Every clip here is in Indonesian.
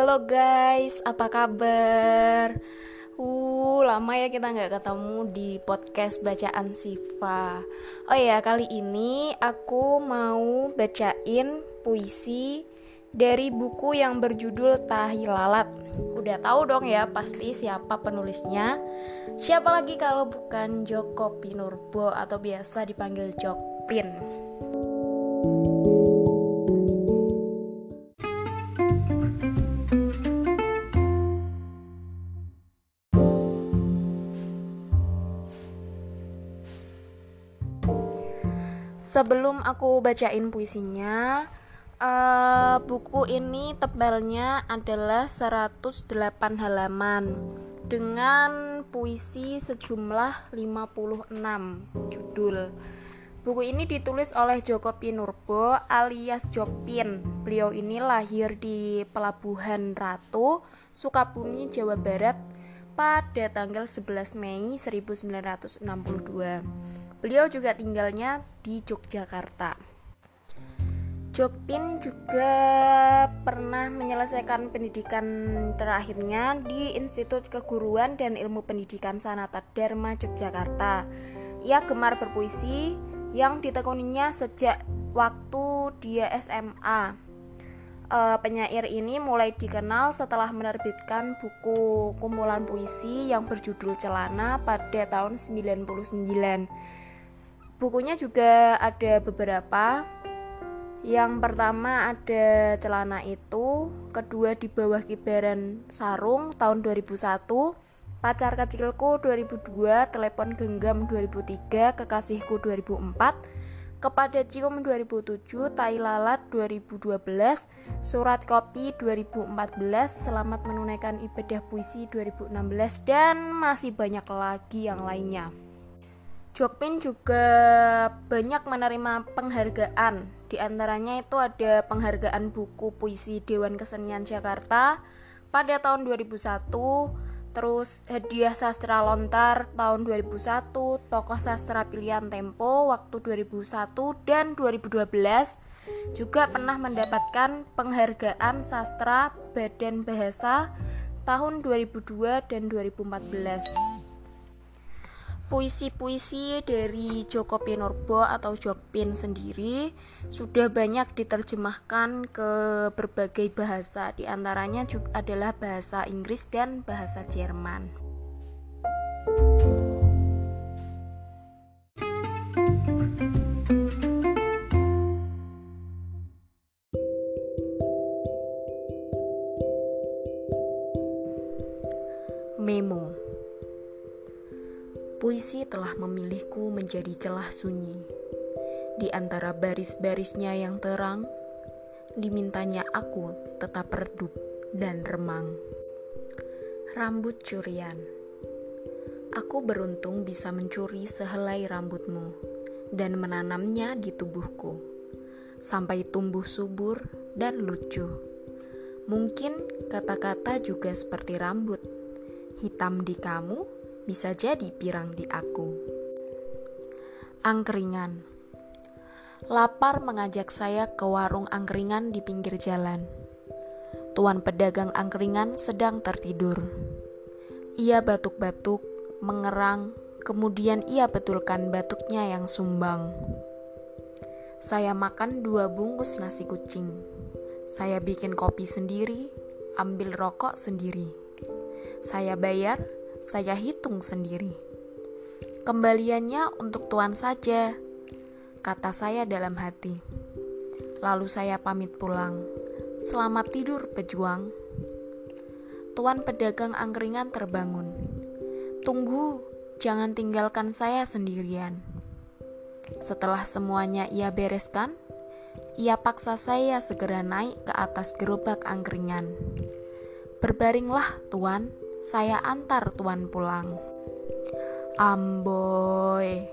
Halo guys, apa kabar? Uh, lama ya kita nggak ketemu di podcast bacaan Siva. Oh ya, kali ini aku mau bacain puisi dari buku yang berjudul Tahi Lalat. Udah tahu dong ya pasti siapa penulisnya. Siapa lagi kalau bukan Joko Pinurbo atau biasa dipanggil Jokpin. Sebelum aku bacain puisinya, uh, buku ini tebalnya adalah 108 halaman dengan puisi sejumlah 56 judul. Buku ini ditulis oleh Joko Pinurbo alias Jokpin. Beliau ini lahir di Pelabuhan Ratu, Sukabumi, Jawa Barat pada tanggal 11 Mei 1962. Beliau juga tinggalnya di Yogyakarta. Jokpin juga pernah menyelesaikan pendidikan terakhirnya di Institut Keguruan dan Ilmu Pendidikan Sanata Dharma Yogyakarta. Ia gemar berpuisi yang ditekuninya sejak waktu dia SMA. E, penyair ini mulai dikenal setelah menerbitkan buku kumpulan puisi yang berjudul Celana pada tahun 99 bukunya juga ada beberapa. Yang pertama ada celana itu kedua di bawah kibaran sarung tahun 2001 pacar kecilku 2002 telepon genggam 2003 kekasihku 2004 kepada cium 2007 tai lalat 2012 surat kopi 2014 selamat menunaikan ibadah puisi 2016 dan masih banyak lagi yang lainnya Jokpin juga banyak menerima penghargaan. Di antaranya itu ada penghargaan buku puisi Dewan Kesenian Jakarta pada tahun 2001, terus hadiah sastra lontar tahun 2001, tokoh sastra pilihan Tempo waktu 2001 dan 2012 juga pernah mendapatkan penghargaan sastra Badan Bahasa tahun 2002 dan 2014. Puisi-puisi dari Joko Pinurbo atau Jokpin sendiri sudah banyak diterjemahkan ke berbagai bahasa, di antaranya juga adalah bahasa Inggris dan bahasa Jerman. Menjadi celah sunyi. Di antara baris-barisnya yang terang, dimintanya aku tetap redup dan remang. Rambut curian. Aku beruntung bisa mencuri sehelai rambutmu dan menanamnya di tubuhku sampai tumbuh subur dan lucu. Mungkin kata-kata juga seperti rambut, hitam di kamu bisa jadi pirang di aku. Angkringan Lapar mengajak saya ke warung angkringan di pinggir jalan. Tuan pedagang angkringan sedang tertidur. Ia batuk-batuk, mengerang, kemudian ia betulkan batuknya yang sumbang. Saya makan dua bungkus nasi kucing. Saya bikin kopi sendiri, ambil rokok sendiri. Saya bayar, saya hitung sendiri. Kembaliannya untuk tuan saja, kata saya dalam hati. Lalu saya pamit pulang. Selamat tidur, pejuang. Tuan pedagang angkringan terbangun. Tunggu, jangan tinggalkan saya sendirian. Setelah semuanya ia bereskan, ia paksa saya segera naik ke atas gerobak angkringan. Berbaringlah, tuan, saya antar tuan pulang. Amboy,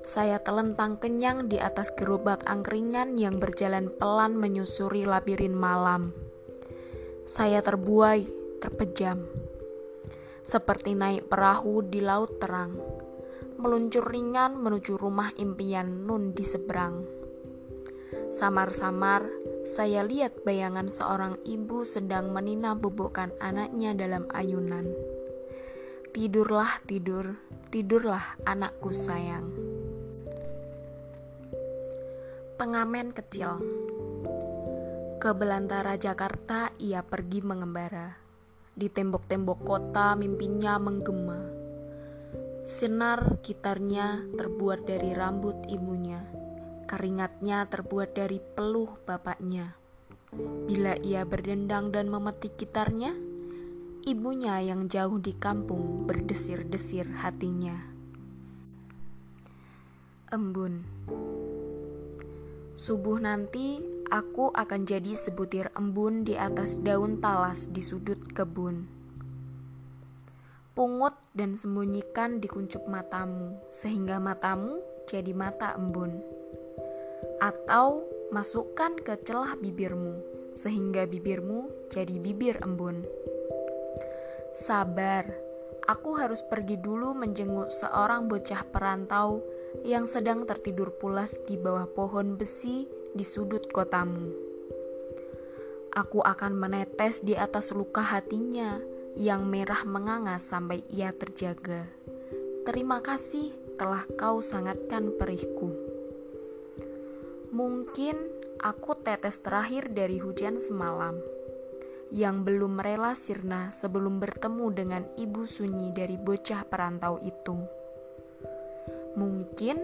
saya telentang kenyang di atas gerobak angkringan yang berjalan pelan menyusuri labirin malam. Saya terbuai, terpejam. Seperti naik perahu di laut terang, meluncur ringan menuju rumah impian Nun di seberang. Samar-samar, saya lihat bayangan seorang ibu sedang menina bubukkan anaknya dalam ayunan. Tidurlah, tidur, tidurlah anakku sayang. Pengamen kecil Ke belantara Jakarta ia pergi mengembara. Di tembok-tembok kota mimpinya menggema. Sinar gitarnya terbuat dari rambut ibunya Keringatnya terbuat dari peluh bapaknya. Bila ia berdendang dan memetik gitarnya, ibunya yang jauh di kampung berdesir-desir hatinya. Embun Subuh nanti aku akan jadi sebutir embun di atas daun talas di sudut kebun. Pungut dan sembunyikan di kuncup matamu, sehingga matamu jadi mata embun atau masukkan ke celah bibirmu sehingga bibirmu jadi bibir embun. Sabar, aku harus pergi dulu menjenguk seorang bocah perantau yang sedang tertidur pulas di bawah pohon besi di sudut kotamu. Aku akan menetes di atas luka hatinya yang merah menganga sampai ia terjaga. Terima kasih telah kau sangatkan perihku. Mungkin aku tetes terakhir dari hujan semalam yang belum rela sirna sebelum bertemu dengan ibu sunyi dari bocah perantau itu. Mungkin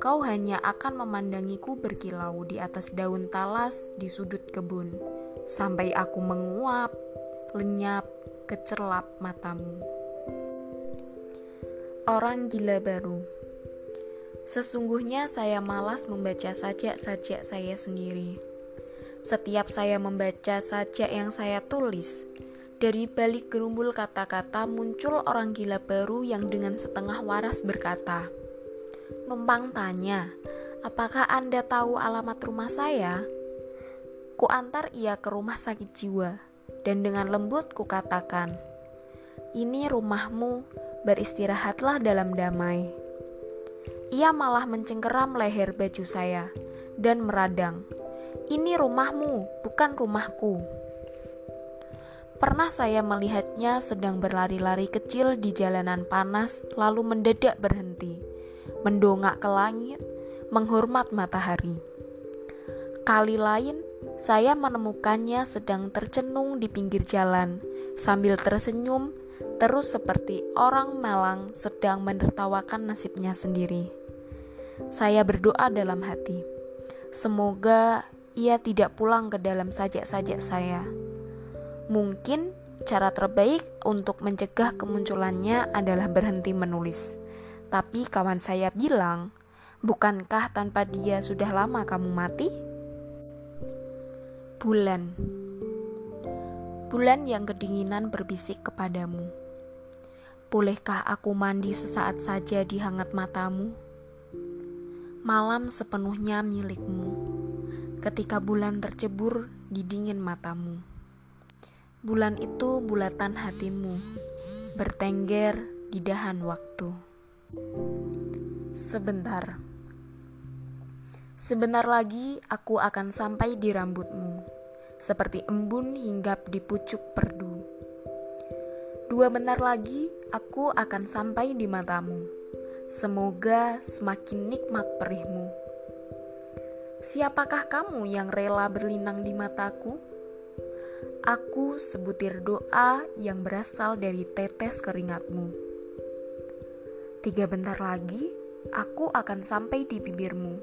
kau hanya akan memandangiku berkilau di atas daun talas di sudut kebun, sampai aku menguap, lenyap, kecerlap matamu. Orang gila baru Sesungguhnya saya malas membaca sajak-sajak saya sendiri. Setiap saya membaca sajak yang saya tulis, dari balik gerumbul kata-kata muncul orang gila baru yang dengan setengah waras berkata, Numpang tanya, apakah Anda tahu alamat rumah saya? Ku antar ia ke rumah sakit jiwa, dan dengan lembut ku katakan, Ini rumahmu, beristirahatlah dalam damai. Ia malah mencengkeram leher baju saya dan meradang. Ini rumahmu, bukan rumahku. Pernah saya melihatnya sedang berlari-lari kecil di jalanan panas, lalu mendadak berhenti, mendongak ke langit, menghormat matahari. Kali lain, saya menemukannya sedang tercenung di pinggir jalan, sambil tersenyum, terus seperti orang malang sedang menertawakan nasibnya sendiri. Saya berdoa dalam hati, semoga ia tidak pulang ke dalam sajak-sajak saya. Mungkin cara terbaik untuk mencegah kemunculannya adalah berhenti menulis. Tapi kawan saya bilang, bukankah tanpa dia sudah lama kamu mati? Bulan Bulan yang kedinginan berbisik kepadamu. Bolehkah aku mandi sesaat saja di hangat matamu? malam sepenuhnya milikmu, ketika bulan tercebur di dingin matamu. Bulan itu bulatan hatimu, bertengger di dahan waktu. Sebentar, sebentar lagi aku akan sampai di rambutmu, seperti embun hinggap di pucuk perdu. Dua bentar lagi aku akan sampai di matamu Semoga semakin nikmat perihmu. Siapakah kamu yang rela berlinang di mataku? Aku sebutir doa yang berasal dari tetes keringatmu. Tiga bentar lagi, aku akan sampai di bibirmu.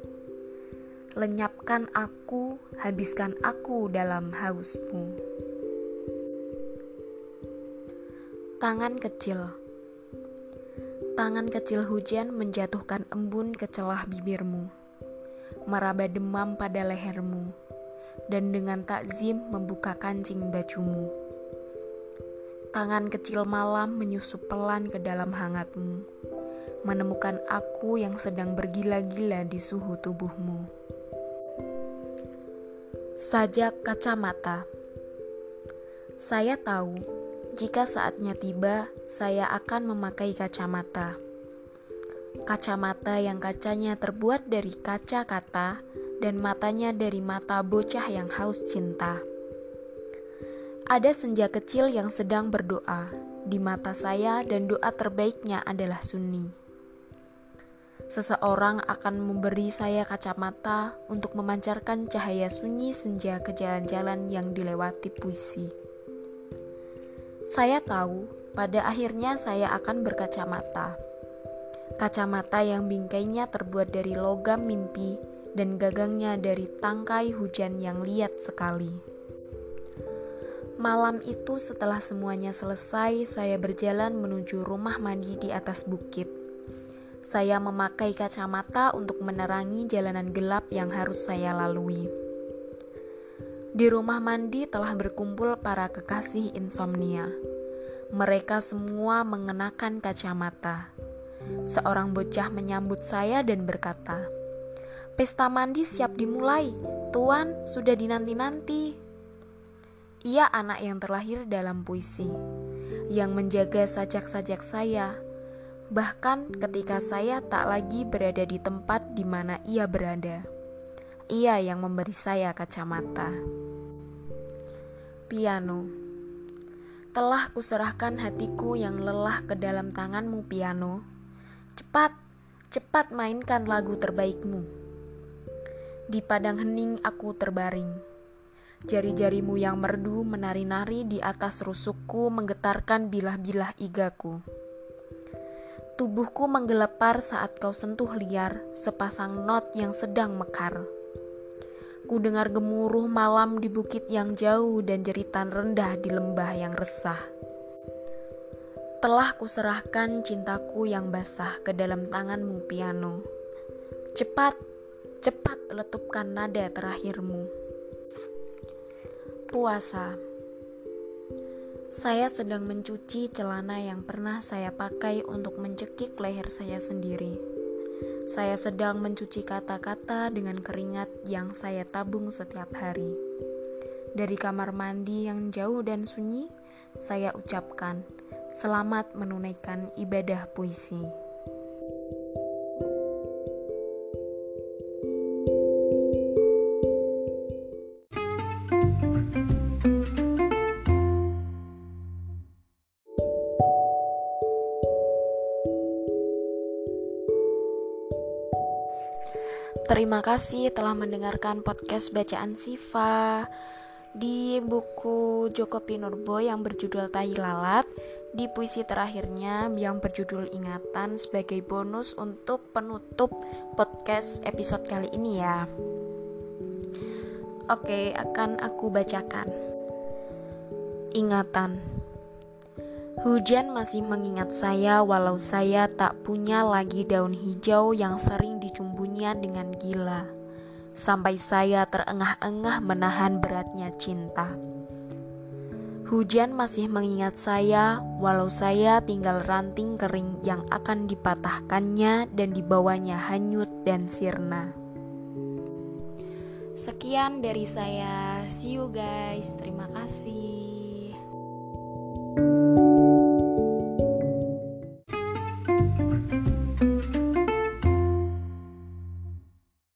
Lenyapkan aku, habiskan aku dalam hausmu. Tangan kecil Tangan kecil hujan menjatuhkan embun ke celah bibirmu, meraba demam pada lehermu, dan dengan takzim membuka kancing bajumu. Tangan kecil malam menyusup pelan ke dalam hangatmu, menemukan aku yang sedang bergila-gila di suhu tubuhmu. Sajak kacamata Saya tahu jika saatnya tiba, saya akan memakai kacamata. Kacamata yang kacanya terbuat dari kaca kata dan matanya dari mata bocah yang haus cinta. Ada senja kecil yang sedang berdoa di mata saya, dan doa terbaiknya adalah Sunni. Seseorang akan memberi saya kacamata untuk memancarkan cahaya sunyi senja ke jalan-jalan yang dilewati puisi. Saya tahu pada akhirnya saya akan berkacamata. Kacamata yang bingkainya terbuat dari logam mimpi dan gagangnya dari tangkai hujan yang liat sekali. Malam itu setelah semuanya selesai, saya berjalan menuju rumah mandi di atas bukit. Saya memakai kacamata untuk menerangi jalanan gelap yang harus saya lalui. Di rumah mandi telah berkumpul para kekasih insomnia. Mereka semua mengenakan kacamata. Seorang bocah menyambut saya dan berkata, "Pesta mandi siap dimulai, Tuan. Sudah dinanti-nanti." Ia anak yang terlahir dalam puisi, yang menjaga sajak-sajak saya, bahkan ketika saya tak lagi berada di tempat di mana ia berada. Ia yang memberi saya kacamata. Piano telah kuserahkan hatiku yang lelah ke dalam tanganmu piano. Cepat, cepat mainkan lagu terbaikmu. Di padang hening aku terbaring. Jari-jarimu yang merdu menari-nari di atas rusukku menggetarkan bilah-bilah igaku. Tubuhku menggelepar saat kau sentuh liar sepasang not yang sedang mekar. Ku dengar gemuruh malam di bukit yang jauh dan jeritan rendah di lembah yang resah. Telah kuserahkan cintaku yang basah ke dalam tanganmu piano. Cepat, cepat letupkan nada terakhirmu. Puasa. Saya sedang mencuci celana yang pernah saya pakai untuk mencekik leher saya sendiri. Saya sedang mencuci kata-kata dengan keringat yang saya tabung setiap hari. Dari kamar mandi yang jauh dan sunyi, saya ucapkan, "Selamat menunaikan ibadah puisi." Terima kasih telah mendengarkan podcast bacaan Siva di buku Joko Pinurbo yang berjudul Tai Lalat di puisi terakhirnya yang berjudul Ingatan sebagai bonus untuk penutup podcast episode kali ini ya. Oke, akan aku bacakan. Ingatan. Hujan masih mengingat saya walau saya tak punya lagi daun hijau yang sering dicumbunya dengan gila. Sampai saya terengah-engah menahan beratnya cinta. Hujan masih mengingat saya walau saya tinggal ranting kering yang akan dipatahkannya dan dibawanya hanyut dan sirna. Sekian dari saya. See you guys. Terima kasih.